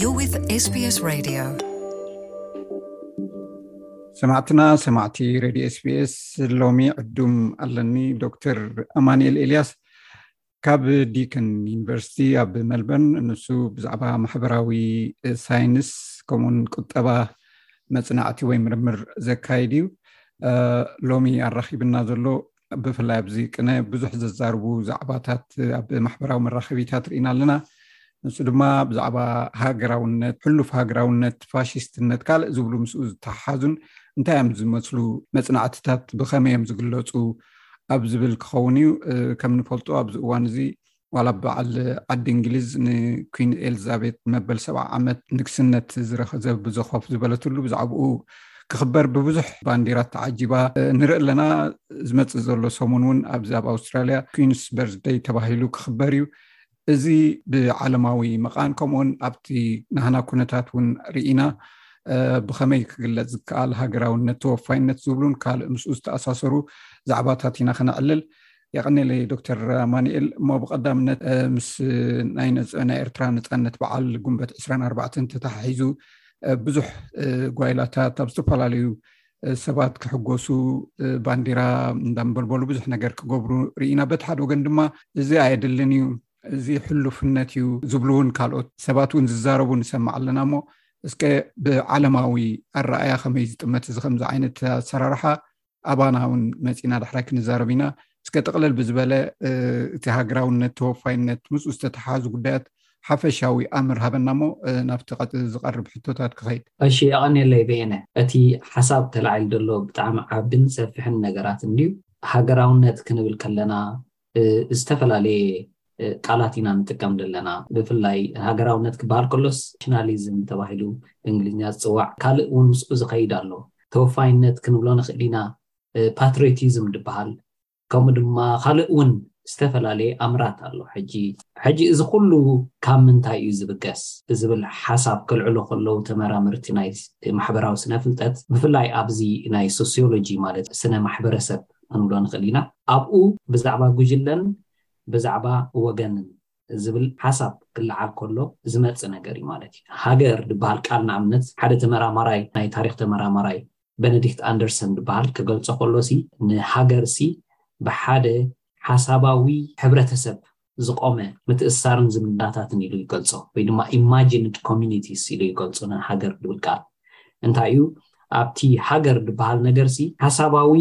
You're with SBS Radio. ሰማዕትና ሰማዕቲ ሬድዮ ስቢስ ሎሚ ዕዱም ኣለኒ ዶክተር ኣማንኤል ኤልያስ ካብ ዲክን ዩኒቨርሲቲ ኣብ መልበርን ንሱ ብዛዕባ ማሕበራዊ ሳይንስ ከምኡውን ቁጠባ መፅናዕቲ ወይ ምርምር ዘካይድ እዩ ሎሚ ኣራኪብና ዘሎ ብፍላይ ኣብዚ ቅነ ብዙሕ ዘዛርቡ ዛዕባታት ኣብ ማሕበራዊ መራከቢታት ርኢና ኣለና ንሱ ድማ ብዛዕባ ሃገራውነት ሕሉፍ ሃገራውነት ፋሽስትነት ካልእ ዝብሉ ምስ ዝተሓሓዙን እንታይ እዮም ዝመስሉ መፅናዕትታት ብከመይ እዮም ዝግለፁ ኣብ ዝብል ክኸውን እዩ ከም ንፈልጦ ኣብዚ እዋን እዚ ዋላ በዓል ዓዲ እንግሊዝ ንኩን ኤልዛቤት መበል ሰብዓ ዓመት ንግስነት ዝረኸዘብ ብዘኾፍ ዝበለትሉ ብዛዕባኡ ክኽበር ብብዙሕ ባንዲራት ተዓጂባ ንርኢ ኣለና ዝመፅእ ዘሎ ሰሙን እውን ኣብዚ ኣብ ኣውስትራልያ ኩንስ በርዝደይ ተባሂሉ ክኽበር እዩ እዚ ብዓለማዊ መቓን ከምኡውን ኣብቲ ናህና ኩነታት እውን ርኢና ብኸመይ ክግለፅ ዝከኣል ሃገራውነት ተወፋይነት ዝብሉን ካልእ ምስኡ ዝተኣሳሰሩ ዛዕባታት ኢና ክነዕልል የቀኒለይ ዶክተር ኣማኒኤል እሞ ብቀዳምነት ምስ ናይ ናይ ኤርትራ ነፃነት በዓል ጉንበት 24 ተተሓሒዙ ብዙሕ ጓይላታት ኣብ ዝተፈላለዩ ሰባት ክሕጎሱ ባንዲራ እንዳምበልበሉ ብዙሕ ነገር ክገብሩ ርኢና በቲ ሓደ ወገን ድማ እዚ ኣየድልን እዩ እዚ ሕሉፍነት እዩ ዝብሉ እውን ካልኦት ሰባት እውን ዝዛረቡ ንሰማዕ ኣለና እሞ እስከ ብዓለማዊ ኣረኣያ ከመይ ዝጥመት እዚ ከምዚ ዓይነት ኣሰራርሓ ኣባና እውን መፂና ዳሕራይ ክንዛረብ ኢና እስከ ጥቕለል ብዝበለ እቲ ሃገራውነት ተወፋይነት ምስ ዝተተሓዙ ጉዳያት ሓፈሻዊ ኣምር ሃበና እሞ ናብቲ ቀጥ ዝቀርብ ሕቶታት ክኸይድ እሺ ኣቐኒለይ በየነ እቲ ሓሳብ ተላዒሉ ዘሎ ብጣዕሚ ዓብን ሰፊሕን ነገራት እንድዩ ሃገራውነት ክንብል ከለና ዝተፈላለየ ቃላት ኢና ንጥቀም ዘለና። ብፍላይ ሃገራውነት ክበሃል ከሎስ ሽናሊዝም ተባሂሉ ብእንግሊዝኛ ዝጽዋዕ ካልእ እውን ምስኡ ዝኸይድ ኣሎ። ተወፋይነት ክንብሎ ንኽእል ኢና፣ ፓትሪዮቲዝም ድበሃል። ከምኡ ድማ ካልእ እውን ዝተፈላለየ ኣምራት ኣሎ። ሕጂ ሕጂ እዚ ኩሉ ካብ ምንታይ እዩ ዝብገስ? ዝብል ሓሳብ ከልዕሉ ከለዉ ተመራመርቲ ናይ ማሕበራዊ ስነ-ፍልጠት ብፍላይ ኣብዚ ናይ ሶሲዮሎጂ ማለት ስነ-ማሕበረሰብ ክንብሎ ንኽእል ኢና። ኣብኡ ብዛዕባ ጉጅለን ብዛዕባ ወገንን ዝብል ሓሳብ ክለዓል ከሎ ዝመጽእ ነገር እዩ ማለት እዩ። ሃገር ዝበሃል ቃል ንኣብነት ሓደ ተመራማራይ ናይ ታሪኽ ተመራማራይ በነዲክት ኣንደርሰን ዝበሃል ክገልጾ ከሎሲ ንሃገርሲ ብሓደ ሓሳባዊ ሕብረተሰብ ዝቆመ ምትእስሳርን ዝምድናታትን ኢሉ ይገልጾ ወይ ድማ ኢማጂንድ ኮሚኒቲስ ኢሉ ይገልጾ ንሃገር ዝብል ቃል እንታይ እዩ ኣብቲ ሃገር ዝበሃል ነገርሲ ሓሳባዊ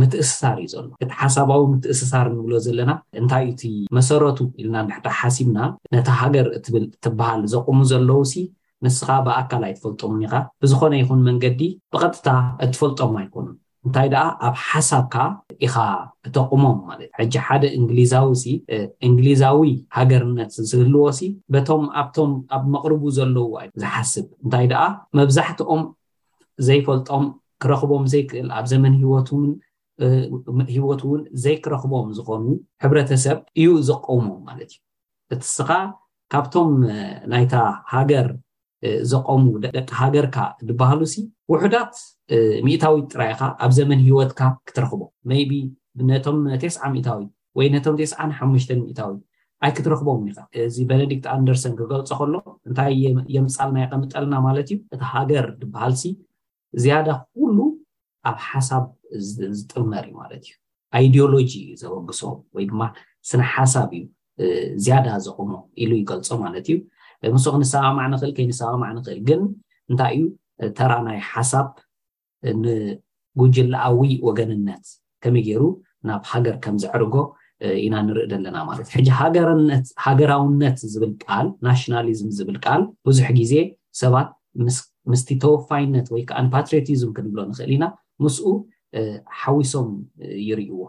ምትእስሳር እዩ ዘሎ እቲ ሓሳባዊ ምትእስሳር ንብሎ ዘለና እንታይ እቲ መሰረቱ ኢልና ንድሕዳ ሓሲብና ነቲ ሃገር እትብል እትበሃል ዘቑሙ ዘለውሲ ንስኻ ብኣካል ኣይትፈልጦምን ኢኻ ብዝኾነ ይኹን መንገዲ ብቐጥታ እትፈልጦም ኣይኮኑን እንታይ ደኣ ኣብ ሓሳብካ ኢኻ እተቑሞም ማለት ሕጂ ሓደ እንግሊዛዊ ሲ እንግሊዛዊ ሃገርነት ዝህልዎ ሲ በቶም ኣብቶም ኣብ መቕርቡ ዘለዉ ኣዩ ዝሓስብ እንታይ ደኣ መብዛሕትኦም ዘይፈልጦም ክረኽቦም ዘይክእል ኣብ ዘመን ሂወቱን ሂወቱ ውን ዘይክረኽቦም ዝኾኑ ሕብረተሰብ ኢዩ ዘቆሞ ማለት ኢዩ እቲ እስኻ ካብቶም ናይታ ሃገር ዘቆሙ ደቂ ሃገርካ ድባሃሉሲ ውሑዳት ሚእታዊት ጥራይ ኢኻ ኣብ ዘመን ሂወትካ ክትረኽቦ መይቢ ነቶም ቴስዓ ሚእታዊት ወይ ነቶም ቴስዓን ሓሙሽተን ሚእታዊት ኣይክትረኽቦምን ኢኻ እዚ በነዲክት ኣንደርሰን ክገልጾ ከሎ እንታይ የምጻልና የቐምጠልና ማለት እዩ እቲ ሃገር ድባሃልሲ ዝያዳ ኩሉ ኣብ ሓሳብ ዝጥመር እዩ ማለት እዩ ኣይዲዮሎጂ እዩ ዘወግሶ ወይ ድማ ስነ ሓሳብ እዩ ዝያዳ ዘቑሞ ኢሉ ይገልፆ ማለት እዩ ምስ ክንሰማማዕ ንኽእል ከይንሰማማዕ ንኽእል ግን እንታይ እዩ ተራ ናይ ሓሳብ ንጉጅለኣዊ ወገንነት ከመይ ጌሩ ናብ ሃገር ከም ዘዕርጎ ኢና ንርኢ ዘለና ማለት እዩ። ሕጂ ሃገርነት ሃገራውነት ዝብል ቃል ናሽናሊዝም ዝብል ቃል ብዙሕ ግዜ ሰባት ምስ ምስቲ ተወፋይነት ወይ ከዓ ፓትሪዮቲዝም ክንብሎ ንኽእል ኢና ምስኡ ሓዊሶም ይርእይዎ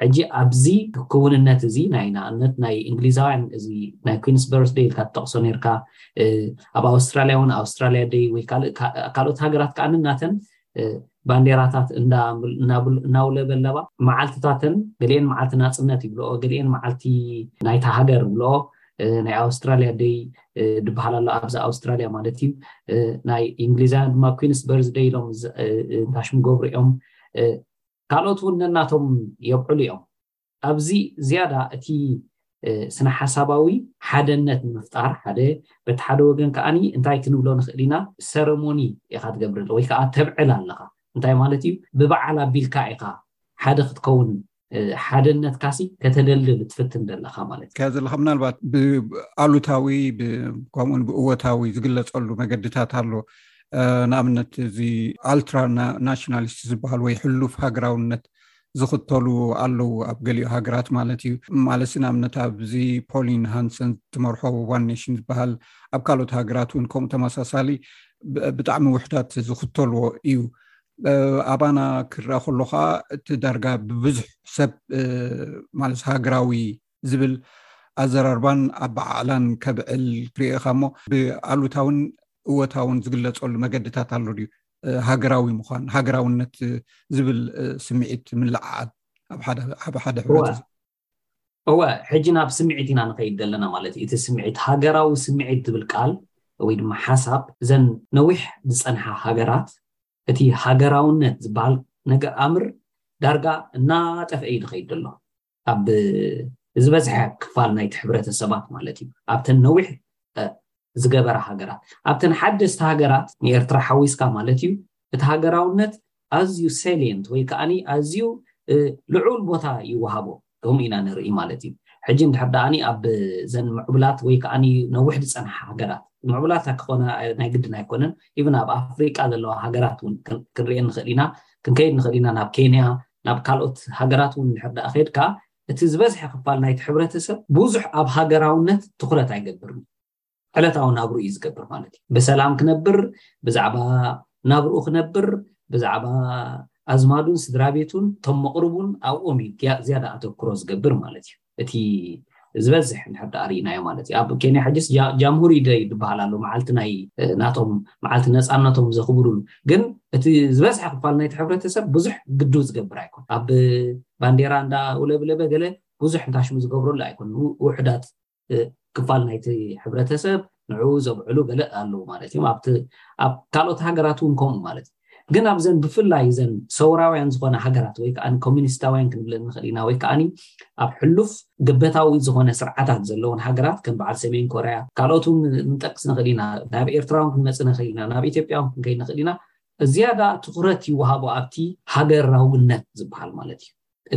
ሕጂ ኣብዚ ክውንነት እዚ ናይ ንኣብነት ናይ እንግሊዛውያን እዚ ናይ ኩንስ በርስደይ ኢልካ ትጠቕሶ ነርካ ኣብ ኣውስትራልያ እውን ኣውስትራልያ ደይ ወይ ካልኦት ሃገራት ከዓ ናተን ባንዴራታት እናውለበለባ መዓልትታተን ገሊኤን መዓልቲ ናፅነት ይብልኦ ገሊኤን መዓልቲ ናይታ ሃገር ይብልኦ ናይ ኣውስትራልያ ደይ ድበሃል ኣሎ ኣብዚ ኣውስትራልያ ማለት እዩ ናይ እንግሊዛውያን ድማ ኩንስ በርዝ ደይ ኢሎም እንታሽም ገብሩ እዮም ካልኦት እውን ነናቶም የብዕሉ እዮም ኣብዚ ዝያዳ እቲ ስነ-ሓሳባዊ ሓደነት ንምፍጣር ሓደ በቲ ሓደ ወገን ከኣ እንታይ ክንብሎ ንኽእል ኢና ሰረሞኒ ኢኻ ትገብር ወይ ከኣ ተብዕል ኣለኻ እንታይ ማለት እዩ ብበዓል ኣቢልካ ኢኻ ሓደ ክትከውን ሓደነትካሲ ከተደልድል ትፍትን ዘለኻ ማለት ከዚ ዘለካ ምናልባት ብኣሉታዊ ከምኡውን ብእወታዊ ዝግለፀሉ መገድታት ኣሎ ንኣብነት እዚ ኣልትራ ናሽናሊስት ዝበሃል ወይ ሕሉፍ ሃገራውነት ዝኽተሉ ኣለው ኣብ ገሊኡ ሃገራት ማለት እዩ ማለሲ ንኣብነት ኣብዚ ፖሊን ሃንሰን ትመርሖ ዋን ኔሽን ዝበሃል ኣብ ካልኦት ሃገራት እውን ከምኡ ተመሳሳሊ ብጣዕሚ ውሕዳት ዝኽተልዎ እዩ ኣባና ክረኣ ከሎ ከዓ እቲ ዳርጋ ብብዙሕ ሰብ ማለት ሃገራዊ ዝብል ኣዘራርባን ኣበዓዕላን ከብዕል ክርእኻ እሞ ብኣሉታውን እወታውን ዝግለፀሉ መገድታት ኣሎ ድዩ ሃገራዊ ምኳን ሃገራውነት ዝብል ስምዒት ምልዓዓል ኣብ ሓደ ሕብረተሰ እወ ሕጂ ናብ ስምዒት ኢና ንኸይድ ዘለና ማለት እዩ እቲ ስምዒት ሃገራዊ ስምዒት ዝብል ቃል ወይ ድማ ሓሳብ እዘን ነዊሕ ዝፀንሓ ሃገራት እቲ ሃገራውነት ዝበሃል ነገር ኣምር ዳርጋ እናጠፍአ እዩ ዝኸይድ ዘሎ ኣብ ዝበዝሐ ክፋል ናይቲ ሕብረተሰባት ማለት እዩ ኣብተን ነዊሕ ዝገበራ ሃገራት ኣብተን ሓደስቲ ሃገራት ንኤርትራ ሓዊስካ ማለት እዩ እቲ ሃገራውነት ኣዝዩ ሰሊንት ወይ ከዓኒ ኣዝዩ ልዑል ቦታ ይወሃቦ ከምኡ ኢና ንርኢ ማለት እዩ ሕጂ እንድሕር ደኣኒ ኣብ ዘን ምዕቡላት ወይ ከዓ ነዊሕ ዝፀንሓ ሃገራት ምዕቡላት ክኾነ ናይ ግድን ኣይኮነን ኢብን ኣብ ኣፍሪቃ ዘለዋ ሃገራት እውን ክንሪኤ ንኽእል ኢና ክንከይድ ንኽእል ኢና ናብ ኬንያ ናብ ካልኦት ሃገራት እውን እንድሕር ደኣ ኬድካ እቲ ዝበዝሐ ክፋል ናይቲ ሕብረተሰብ ብዙሕ ኣብ ሃገራውነት ትኹረት ኣይገብርን እዩ። ዕለታዊ ናብርኡ እዩ ዝገብር ማለት እዩ። ብሰላም ክነብር፣ ብዛዕባ ናብርኡ ክነብር፣ ብዛዕባ ኣዝማዱን ስድራቤቱን፣ እቶም መቕርቡን ኣብኦም እዩ ዝያዳ ኣተኩሮ ዝገብር ማለት እዩ። እቲ ዝበዝሕ እንድሕር ደኣ ርኢናዮ ማለት እዩ ኣብ ኬንያ ሕጅስ ጃምሁሪ ደይ ዝበሃል ኣሎ መዓልቲ ናይ ናቶም መዓልቲ ነፃነቶም ዘኽብሩሉ ግን እቲ ዝበዝሐ ክፋል ናይቲ ሕብረተሰብ ብዙሕ ግድው ዝገብር ኣይኮን ኣብ ባንዴራ እንዳ ውለብለበ ገለ ብዙሕ እንታሽሙ ዝገብረሉ ኣይኮን ውሕዳት ክፋል ናይቲ ሕብረተሰብ ንዕኡ ዘብዕሉ ገለ ኣለዉ ማለት እዮም ኣብቲ ኣብ ካልኦት ሃገራት እውን ከምኡ ማለት እዩ ግን ኣብዘን ብፍላይ እዘን ሰውራውያን ዝኾነ ሃገራት ወይ ከዓ ኮሚኒስታውያን ክንብለን ንኽእል ኢና ወይ ከዓኒ ኣብ ሕሉፍ ግበታዊ ዝኾነ ስርዓታት ዘለውን ሃገራት ከም በዓል ሰሜን ኮርያ ካልኦት እውን ንጠቅስ ንኽእል ኢና ናብ ኤርትራ እውን ክንመፅእ ንኽእል ኢና ናብ ኢትዮጵያ እውን ክንከይድ ንኽእል ኢና ዝያዳ ትኩረት ይወሃቦ ኣብቲ ሃገራውነት ዝበሃል ማለት እዩ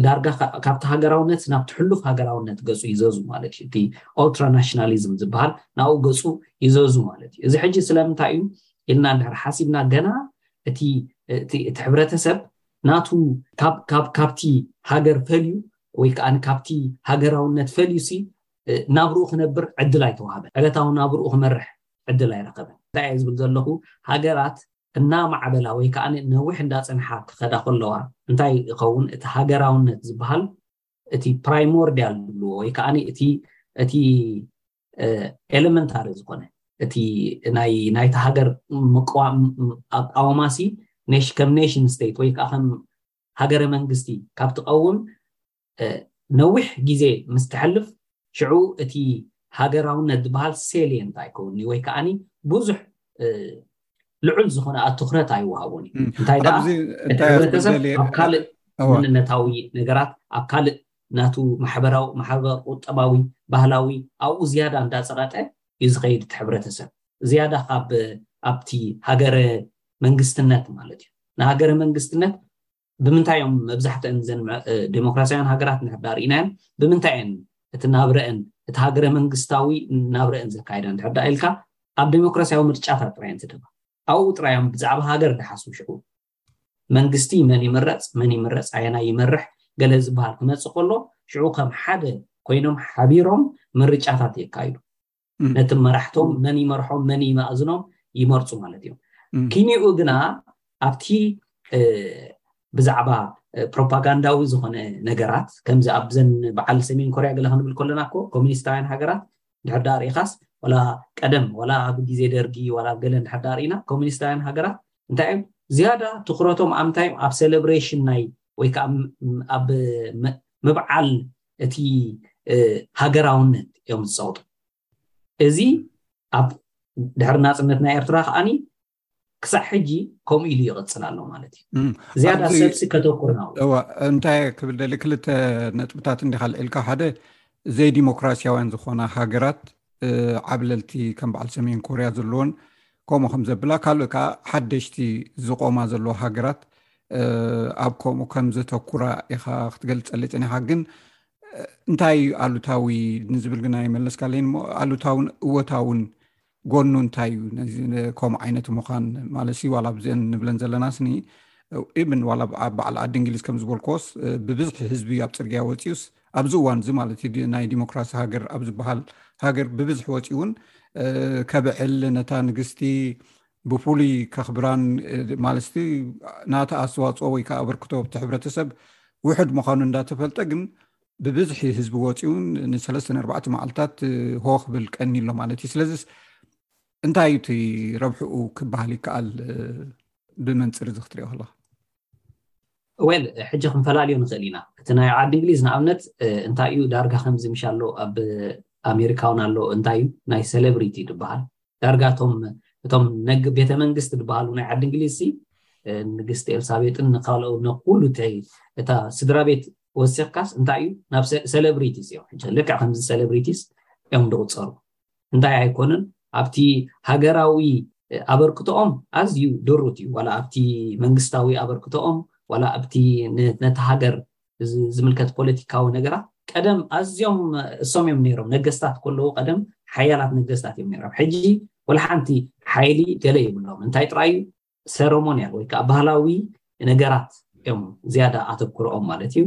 ዳርጋ ካብቲ ሃገራውነት ናብቲ ሕሉፍ ሃገራውነት ገጹ ይዘዙ ማለት እዩ እቲ ኦልትራ ናሽናሊዝም ዝበሃል ናብኡ ገጹ ይዘዙ ማለት እዩ እዚ ሕጂ ስለምንታይ እዩ ኢልና እንድሕር ሓሲብና ገና እቲ እቲ ሕብረተሰብ ናቱ ካብቲ ሃገር ፈልዩ ወይ ከዓ ካብቲ ሃገራውነት ፈልዩሲ ናብርኡ ክነብር ዕድል ኣይተዋሃበን ዕለታዊ ናብርኡ ክመርሕ ዕድል ኣይረኸበን እንታይ እየ ዝብል ዘለኹ ሃገራት እናማዕበላ ወይ ከኣ ነዊሕ እንዳጸንሓ ክኸዳ ከለዋ እንታይ ይኸውን እቲ ሃገራውነት ዝበሃል እቲ ፕራይሞርዲያል ዝብልዎ ወይ ከኣ እቲ እቲ ኤለመንታሪ ዝኾነ እቲ ናይ ናይቲ ሃገር ኣቃውማሲ ከም ኔሽን ስቴት ወይ ከዓ ከም ሃገረ መንግስቲ ካብ ትቐውም ነዊሕ ግዜ ምስ ተሕልፍ ሽዑ እቲ ሃገራውነት ዝበሃል ሴልየንት ኣይከውንን እዩ ወይ ከኣኒ ብዙሕ ልዑል ዝኾነ ኣትኩረት ኣይወሃቦን እዩ እንታይ ደኣ እቲ ሕብረተሰብ ኣብ ካልእ መንነታዊ ነገራት ኣብ ካልእ ናቱ ማሕበራዊ ማሕበ ቁጠባዊ ባህላዊ ኣብኡ ዝያዳ እንዳፀቐጠ እዩ ዝኸይድ እቲ ሕብረተሰብ ዝያዳ ካብ ኣብቲ ሃገረ መንግስትነት ማለት እዩ ንሃገረ መንግስትነት ብምንታይ እዮም መብዛሕተን እዘን ዴሞክራሲያውያን ሃገራት እንድሕር ርኢናየን ብምንታይ እየን እቲ ናብረአን እቲ ሃገረ መንግስታዊ ናብረአን ዘካይዳ እንድሕር ዳ ኢልካ ኣብ ዴሞክራሲያዊ ምርጫታት ጥራይ እየን ዝድባ ኣብኡ ጥራይ እዮም ብዛዕባ ሃገር ዝሓስቡ ሽዑ መንግስቲ መን ይምረፅ መን ይምረፅ ኣየና ይመርሕ ገለ ዝበሃል ክመፅእ ከሎ ሽዑ ከም ሓደ ኮይኖም ሓቢሮም ምርጫታት የካይዱ ነቲ መራሕቶም መን ይመርሖም መን ይማእዝኖም ይመርፁ ማለት እዮም ኪኒኡ ግና ኣብቲ ብዛዕባ ፕሮፓጋንዳዊ ዝኾነ ነገራት ከምዚ ኣብዘን በዓል ሰሜን ኮርያ ገለ ክንብል ከለና ኮ ኮሚኒስታውያን ሃገራት ድሕር ዳ ርኢኻስ ዋላ ቀደም ዋላ ኣብ ግዜ ደርጊ ዋላ ኣብ ገለ ድሕር ዳ ርኢና ኮሚኒስታውያን ሃገራት እንታይ እዮም ዝያዳ ትኩረቶም ኣብ ምንታይ እዮም ኣብ ሴሌብሬሽን ናይ ወይ ከዓ ኣብ ምብዓል እቲ ሃገራውነት እዮም ዝፀቕጡ እዚ ኣብ ድሕሪ ናፅነት ናይ ኤርትራ ከዓኒ ክሳዕ ሕጂ ከምኡ ኢሉ ይቕፅል ኣሎ ማለት እዩ ዝያዳ ሰብሲ ከተኩር ናው እዋ እንታይ ክብል ደሊ ክልተ ነጥብታት እንዲ ካልዒልካ ሓደ ዘይዲሞክራሲያውያን ዝኾና ሃገራት ዓብለልቲ ከም በዓል ሰሜን ኮርያ ዘለዎን ከምኡ ከም ዘብላ ካልእ ከዓ ሓደሽቲ ዝቆማ ዘለዎ ሃገራት ኣብ ከምኡ ከም ዘተኩራ ኢካ ክትገልፀለ ፀኒካ ግን እንታይ እዩ ኣሉታዊ ንዝብል ግና ይመለስካለይን ሞ ኣሉታውን እወታውን ጎኑ እንታይ እዩ ከምኡ ዓይነት ምዃን ማለት ሲ ዋላ ብዘን ንብለን ዘለና ስኒ እብን ዋላ በዓል ዓዲ እንግሊዝ ከም ዝበልክዎስ ብብዝሒ ህዝቢ ኣብ ፅርግያ ወፅኡስ ኣብዚ እዋንዚ ማለት እዩ ናይ ዲሞክራሲ ሃገር ኣብ ዝበሃል ሃገር ብብዝሒ ወፂኡ እውን ከብዕል ነታ ንግስቲ ብፍሉይ ከኽብራን ማለትቲ ናታ ኣስተዋፅኦ ወይ ከዓ ኣበርክቶ ኣብቲ ሕብረተሰብ ውሕድ ምዃኑ እንዳተፈልጠ ግን ብብዝሒ ህዝቢ ወፂኡን ንሰለስተ ኣርባዕተ መዓልትታት ሆ ክብል ቀኒ ኣሎ ማለት እዩ ስለዚ እንታይ እዩ እቲ ረብሕኡ ክበሃል ይከኣል ብመንፅር እዚ ክትሪኦ ከለካ ዌል ሕጂ ክንፈላልዮ ንኽእል ኢና እቲ ናይ ዓዲ እንግሊዝ ንኣብነት እንታይ እዩ ዳርጋ ከምዚ ምሽ ኣሎ ኣብ ኣሜሪካ እውን ኣሎ እንታይ እዩ ናይ ሴሌብሪቲ ዝበሃል ዳርጋ እቶም እቶም ነግ ቤተ መንግስቲ ዝበሃሉ ናይ ዓዲ እንግሊዝ ሲ ንግስቲ ኤልሳቤጥን ንካልኦ ንኩሉ እተይ እታ ስድራ ቤት ወሲኽካስ እንታይ እዩ ናብ ሴሌብሪቲስ እዮም ሕጂ ልክዕ ከምዚ ሴሌብሪቲስ እዮም ዝቑፀሩ እንታይ ኣይኮነን ኣብቲ ሃገራዊ ኣበርክቶኦም ኣዝዩ ድሩት እዩ ዋላ ኣብቲ መንግስታዊ ኣበርክቶኦም ዋላ ኣብቲ ነታ ሃገር ዝምልከት ፖለቲካዊ ነገራት ቀደም ኣዝዮም እሶም እዮም ነይሮም ነገስታት ከለዉ ቀደም ሓያላት ነገስታት እዮም ነይሮም ሕጂ ወላ ሓንቲ ሓይሊ ገለ ይብሎም እንታይ ጥራይ እዩ ሰረሞንያል ወይ ከዓ ባህላዊ ነገራት እዮም ዝያዳ ኣተኩርኦም ማለት እዩ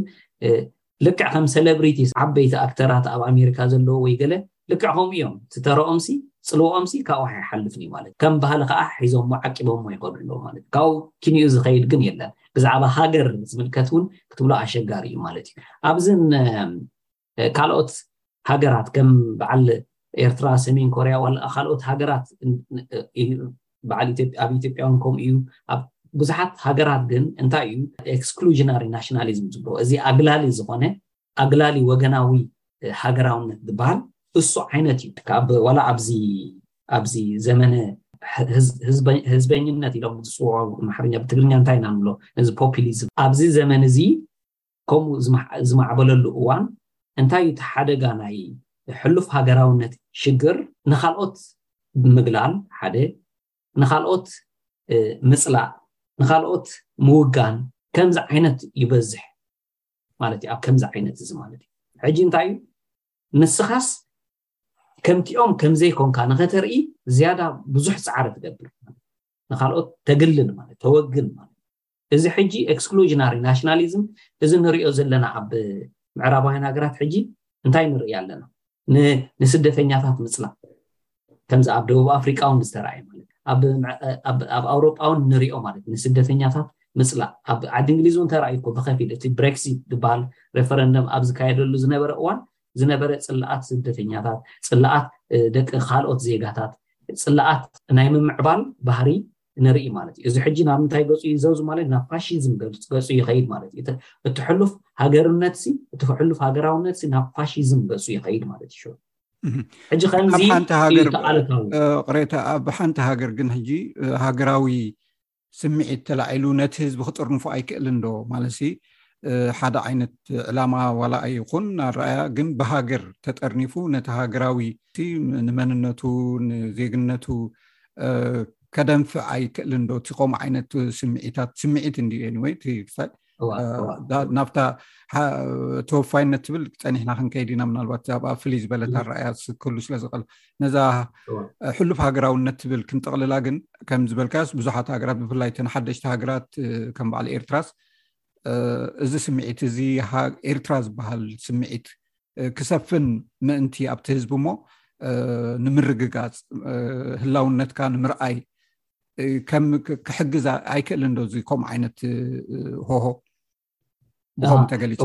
ልክዕ ከም ሰለብሪቲ ዓበይቲ ኣክተራት ኣብ ኣሜሪካ ዘለዎ ወይ ገለ ልክዕ ከምኡ እዮም ትተረኦም ሲ ፅልወኦም ሲ ካብኡ ሓይሓልፍን እዩ ማለት ከም ባህሊ ከዓ ሒዞሞ ዓቂቦሞ ይኸዱ ኣለዎ ማለት ካብኡ ኪንኡ ዝኸይድ ግን የለን ብዛዕባ ሃገር ዝምልከት እውን ክትብሎ ኣሸጋሪ እዩ ማለት እዩ ኣብዝን ካልኦት ሃገራት ከም በዓል ኤርትራ ሰሜን ኮርያ ዋላ ካልኦት ሃገራት እዩ በዓል ኣብ ኢትዮጵያ እውን ከምኡ እዩ ኣብ ብዙሓት ሃገራት ግን እንታይ እዩ ኤክስክሉዥናሪ ናሽናሊዝም ዝብሎ እዚ ኣግላሊ ዝኾነ ኣግላሊ ወገናዊ ሃገራውነት ዝበሃል እሱ ዓይነት እዩ ካብ ዋላ ኣብዚ ኣብዚ ዘመነ ህዝበኝነት ኢሎም ዝፅውዖ ማሕርኛ ብትግርኛ እንታይ ኢና ንብሎ እዚ ፖፕሊዝም ኣብዚ ዘመን እዚ ከምኡ ዝማዕበለሉ እዋን እንታይ እዩ እቲ ሓደጋ ናይ ሕሉፍ ሃገራውነት ሽግር? ንኻልኦት ምግላል ሓደ፣ ንኻልኦት ምጽላእ፣ ንኻልኦት ምውጋን ከምዚ ዓይነት ይበዝሕ ማለት እዩ፣ ኣብ ከምዚ ዓይነት እዚ ማለት እዩ። ሕጂ እንታይ እዩ ንስኻስ ከምቲኦም ከም ዘይኮንካ ንኸተርኢ ዝያዳ ብዙሕ ጻዕሪ ትገብር ንኻልኦት ተግልል ማለት ተወግን ማለት እዚ ሕጂ ኤክስክሉዥናሪ ናሽናሊዝም እዚ ንሪኦ ዘለና ኣብ ምዕራባውያን ሃገራት ሕጂ እንታይ ንርኢ ኣለና ንስደተኛታት ምፅላእ ከምዚ ኣብ ደቡብ ኣፍሪቃ እውን ዝተረኣየ ማለት ኣብ ኣውሮጳ እውን ንሪኦ ማለት ንስደተኛታት ምፅላእ ኣብ ዓዲ እንግሊዝ እውን ተራእዩ እኮ ብከፊል እቲ ብሬክሲት ዝበሃል ሬፈረንደም ኣብ ዝካየደሉ ዝነበረ እዋን ዝነበረ ፅላኣት ስደተኛታት ፅላኣት ደቂ ካልኦት ዜጋታት ፅላኣት ናይ ምምዕባል ባህሪ ንርኢ ማለት እዩ እዚ ሕጂ ናብ ምንታይ ገፁ እዩ ዘዝ ማለት ናብ ፋሽዝም ገፁ ይኸይድ ማለት እዩ እቲ ሕሉፍ ሃገርነት ሲ እቲ ሕሉፍ ሃገራውነት ሲ ናብ ፋሽዝም ገፁ ይኸይድ ማለት እዩ ሕጂ ከምዚ ተኣለታዊ ቅሬታ ኣብ ሓንቲ ሃገር ግን ሕጂ ሃገራዊ ስምዒት ተላዒሉ ነቲ ህዝቢ ክጥርንፎ ኣይክእልን ዶ ማለት ሲ ሓደ ዓይነት ዕላማ ዋላ ኣይኹን ኣረኣያ ግን ብሃገር ተጠርኒፉ ነቲ ሃገራዊ ንመንነቱ ንዜግነቱ ከደንፍዕ ኣይክእልን ዶ እቲ ከምኡ ዓይነት ስምዒታት ስምዒት እንዲ ወይ ትፈል ናብታ ተወፋይነት ትብል ፀኒሕና ክንከይድ ኢና ምናልባት ኣብኣ ፍልይ ዝበለት ኣረኣያ ክህሉ ስለዝኽእል ነዛ ሕሉፍ ሃገራውነት ትብል ክንጠቕልላ ግን ከም ዝበልካዮስ ብዙሓት ሃገራት ብፍላይ ተን ሓደሽቲ ሃገራት ከም በዓል ኤርትራስ እዚ ስምዒት እዚ ኤርትራ ዝበሃል ስምዒት ክሰፍን ምእንቲ ኣብቲ ህዝቢ እሞ ንምርግጋፅ ህላውነትካ ንምርኣይ ከም ክሕግዝ ኣይክእልን ዶ እዚ ከምኡ ዓይነት ሆሆ ብከምኡ ተገሊፅ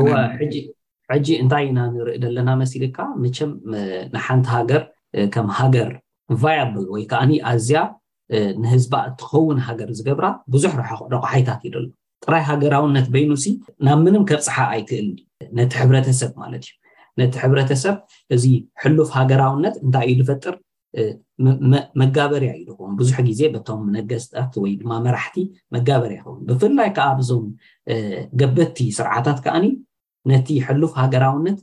ሕጂ እንታይ ኢና ንርኢ ዘለና መሲልካ መቸም ንሓንቲ ሃገር ከም ሃገር ቫያብል ወይ ከዓኒ ኣዝያ ንህዝባ እትኸውን ሃገር ዝገብራ ብዙሕ ረሓቁ ረቑሓይታት እዩ ደሎ ጥራይ ሃገራውነት በይኑሲ ናብ ምንም ከብጽሓ ኣይክእልን እዩ ነቲ ሕብረተሰብ ማለት እዩ ነቲ ሕብረተሰብ እዚ ሕሉፍ ሃገራውነት እንታይ እዩ ዝፈጥር መጋበርያ እዩ ዝኸውን ብዙሕ ግዜ በቶም ነገስታት ወይ ድማ መራሕቲ መጋበርያ ይኸውን ብፍላይ ከዓ ብዞም ገበቲ ስርዓታት ከዓኒ ነቲ ሕሉፍ ሃገራውነት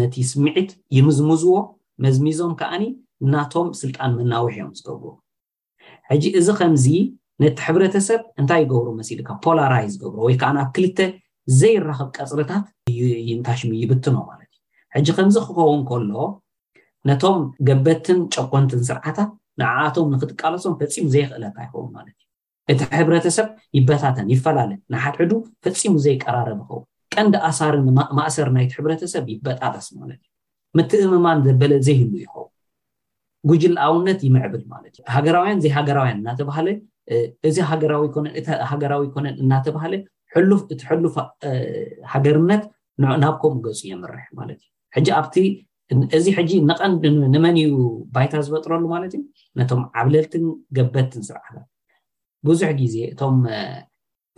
ነቲ ስምዒት ይምዝምዝዎ መዝሚዞም ከዓኒ ናቶም ስልጣን መናውሒ እዮም ዝገብሩ ሕጂ እዚ ከምዚ ነቲ ሕብረተሰብ እንታይ ይገብሮ መሲልካ ፖላራይዝ ይገብሮ ወይ ከኣ ናብ ክልተ ዘይራኸብ ቀጽርታት ይንታሽም ይብትኖ ማለት እዩ ሕጂ ከምዚ ክኸውን ከሎ ነቶም ገበትን ጨቆንትን ስርዓታት ንዓኣቶም ንክትቃለሶም ፈጺሙ ዘይኽእለካ ይኸውን ማለት እዩ እቲ ሕብረተሰብ ይበታተን ይፈላለ ንሓድሕዱ ፈጺሙ ዘይቀራረብ ይኸውን ቀንዲ ኣሳሪ ማእሰር ናይቲ ሕብረተሰብ ይበጣጠስ ማለት እዩ ምትእምማን ዘበለ ዘይህሉ ይኸውን ጉጅለኣውነት ይምዕብል ማለት እዩ። ሃገራውያን ዘይሃገራውያን እናተባህለ እዚ ሃገራዊ ኣይኮነን እቲ ሃገራዊ ኣይኮነን እናተባህለ ሕሉፍ እቲ ሕሉፍ ሃገርነት ናብ ከምኡ ገፁ የምርሕ ማለት እዩ ሕጂ ኣብቲ እዚ ሕጂ ንቐን ንመን እዩ ባይታ ዝፈጥረሉ ማለት እዩ ነቶም ዓብለልትን ገበትን ስርዓታት ብዙሕ ግዜ እቶም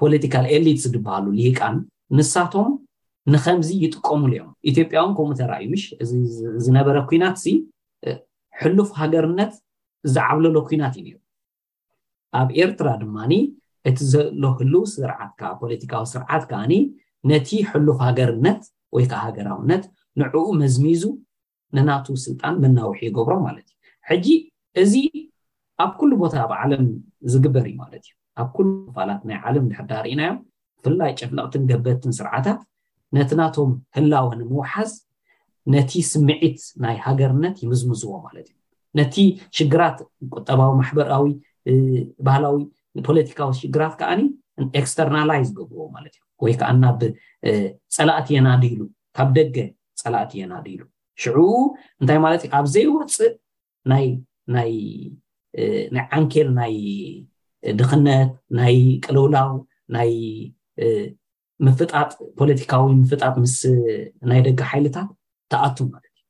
ፖለቲካል ኤሊትስ ዝበሃሉ ሊሂቃን ንሳቶም ንኸምዚ ይጥቀሙሉ እዮም። ኢትዮጵያ እውን ከምኡ ተራእዩ ምሽ እዚ ዝነበረ ኩናት ሲ ሕሉፍ ሃገርነት ዝዓብለሎ ኩናት እዩ ነይሩ። ኣብ ኤርትራ ድማ እቲ ዘሎ ህልው ስርዓት ከዓ ፖለቲካዊ ስርዓት ከዓኒ ነቲ ሕሉፍ ሃገርነት ወይ ከዓ ሃገራውነት ንዕኡ መዝሚዙ ንናቱ ስልጣን መናውሒ ይገብሮ ማለት እዩ። ሕጂ እዚ ኣብ ኩሉ ቦታ ኣብ ዓለም ዝግበር እዩ ማለት እዩ። ኣብ ኩሉ ክፋላት ናይ ዓለም ድሕር ዳር ኢናዮም ብፍላይ ጨፍለቕትን ገበትን ስርዓታት ነቲ ናቶም ህላወ ንምውሓዝ ነቲ ስምዒት ናይ ሃገርነት ይምዝምዝዎ ማለት እዩ ነቲ ሽግራት ቁጠባዊ ማሕበራዊ ባህላዊ ፖለቲካዊ ሽግራት ከዓኒ ኤክስተርናላይዝ ገብርዎ ማለት እዩ ወይ ከዓ ናብ ፀላእቲ የናድይሉ ካብ ደገ ጸላእቲ የናዱ ኢሉ ሽዑ እንታይ ማለት እዩ ኣብ ዘይወፅእ ናይ ናይ ናይ ዓንኬል ናይ ድኽነት ናይ ቅልውላው ናይ ምፍጣጥ ፖለቲካዊ ምፍጣጥ ምስ ናይ ደገ ሓይልታት ተኣቱ ማለት እዩ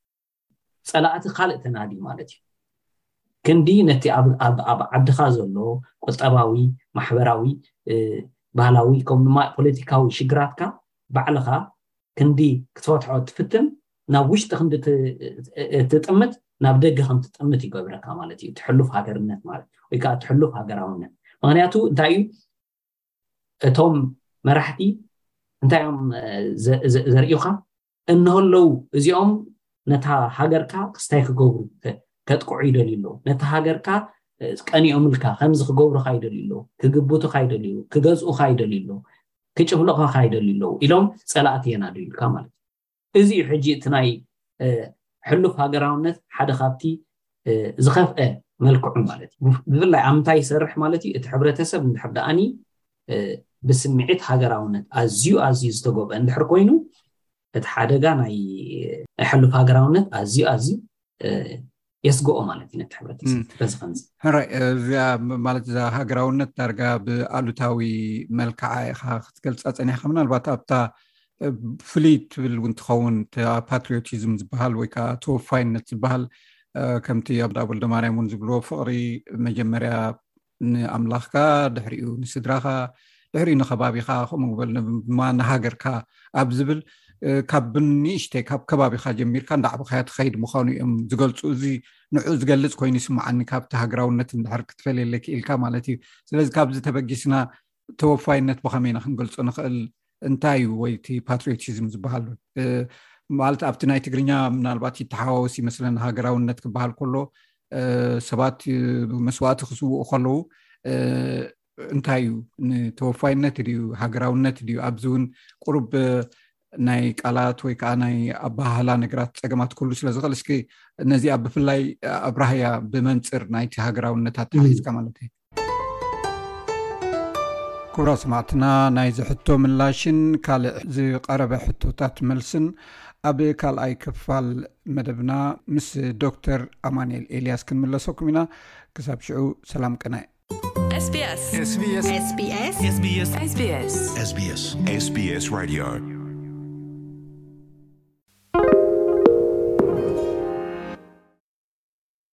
ፀላእቲ ካልእ ተናዲ ማለት እዩ ክንዲ ነቲ ኣብ ዓድኻ ዘሎ ቁጠባዊ ማሕበራዊ ባህላዊ ከምኡ ድማ ፖለቲካዊ ሽግራትካ ባዕልኻ ክንዲ ክትፈትሖ እትፍትን ናብ ውሽጢ ክንዲ እትጥምት ናብ ደገ ከም ትጥምት ይገብረካ ማለት እዩ እቲ ሕሉፍ ሃገርነት ማለት ወይ ከዓ እቲ ሕሉፍ ሃገራውነት ምክንያቱ እንታይ እዩ እቶም መራሕቲ እንታይ እዮም ዘርእዩካ እነህለው እዚኦም ነታ ሃገርካ ክስታይ ክገብሩ ከጥቅዑ ይደልዩ ኣለዉ ነታ ሃገርካ ቀኒኦምልካ ከምዚ ክገብሩካ ይደልዩ ኣለዉ ክግብቱካ ይደልዩ ክገዝኡካ ይደልዩ ኣለዉ ክጭፍልቑኻ ይደልዩ ኣለዉ ኢሎም ጸላእቲ የናድዩ ኢልካ ማለት እዩ። እዚ እዩ ሕጂ እቲ ናይ ሕሉፍ ሃገራውነት ሓደ ካብቲ ዝኸፍአ መልክዑ ማለት እዩ። ብፍላይ ኣብ ምንታይ ይሰርሕ ማለት እዩ፣ እቲ ሕብረተሰብ እንድሕር ደኣኒ ብስምዒት ሃገራውነት ኣዝዩ ኣዝዩ ዝተጎብአ እንድሕር ኮይኑ እቲ ሓደጋ ናይ ናይ ሕሉፍ ሃገራውነት ኣዝዩ ኣዝዩ የስግኦ ማለት እዩ ነቲ ሕብረተሰብ በዚ ከምዚ ሕራይ እዚኣ ማለት እዛ ሃገራውነት ዳርጋ ብኣሉታዊ መልክዓ ኢኻ ክትገልፃ ፀኒሕካ ምናልባት ኣብታ ፍልይ ትብል እውን ትኸውን ፓትሪዮቲዝም ዝበሃል ወይ ከዓ ተወፋይነት ዝበሃል ከምቲ ኣብዳ ወልደማርያም እውን ዝብልዎ ፍቕሪ መጀመርያ ንኣምላኽካ ድሕሪኡ ንስድራኻ ድሕሪኡ ንከባቢኻ ከምኡ በል ድማ ንሃገርካ ኣብ ዝብል ካብ ብንእሽተይ ካብ ከባቢካ ጀሚርካ እንዳዕበካያ ትከይድ ምኳኑ እዮም ዝገልፁ እዚ ንዑ ዝገልፅ ኮይኑ ይስማዓኒ ካብቲ ሃገራውነት ንድሕር ክትፈልየለ ክኢልካ ማለት እዩ ስለዚ ካብዚ ተበጊስና ተወፋይነት ብከመይ ኢና ክንገልፆ ንክእል እንታይ እዩ ወይ እቲ ፓትሪዮቲዝም ዝበሃሉ ማለት ኣብቲ ናይ ትግርኛ ምናልባት ይተሓዋወስ ይመስለኒ ሃገራውነት ክበሃል ከሎ ሰባት መስዋእቲ ክስውኡ ከለዉ እንታይ እዩ ንተወፋይነት ድዩ ሃገራውነት ድዩ ኣብዚ እውን ቁሩብ ናይ ቃላት ወይ ከዓ ናይ ኣባሃህላ ነገራት ፀገማት ክህሉ ስለዝኽእል እስኪ ነዚኣ ብፍላይ ኣብራህያ ብመንፅር ናይቲ ሃገራውነት ኣተሓሒዝካ ማለት እዩ ክብራት ሰማዕትና ናይዚ ሕቶ ምላሽን ካልእ ዝቀረበ ሕቶታት መልስን ኣብ ካልኣይ ክፋል መደብና ምስ ዶክተር ኣማንኤል ኤልያስ ክንምለሰኩም ኢና ክሳብ ሽዑ ሰላም ቅነ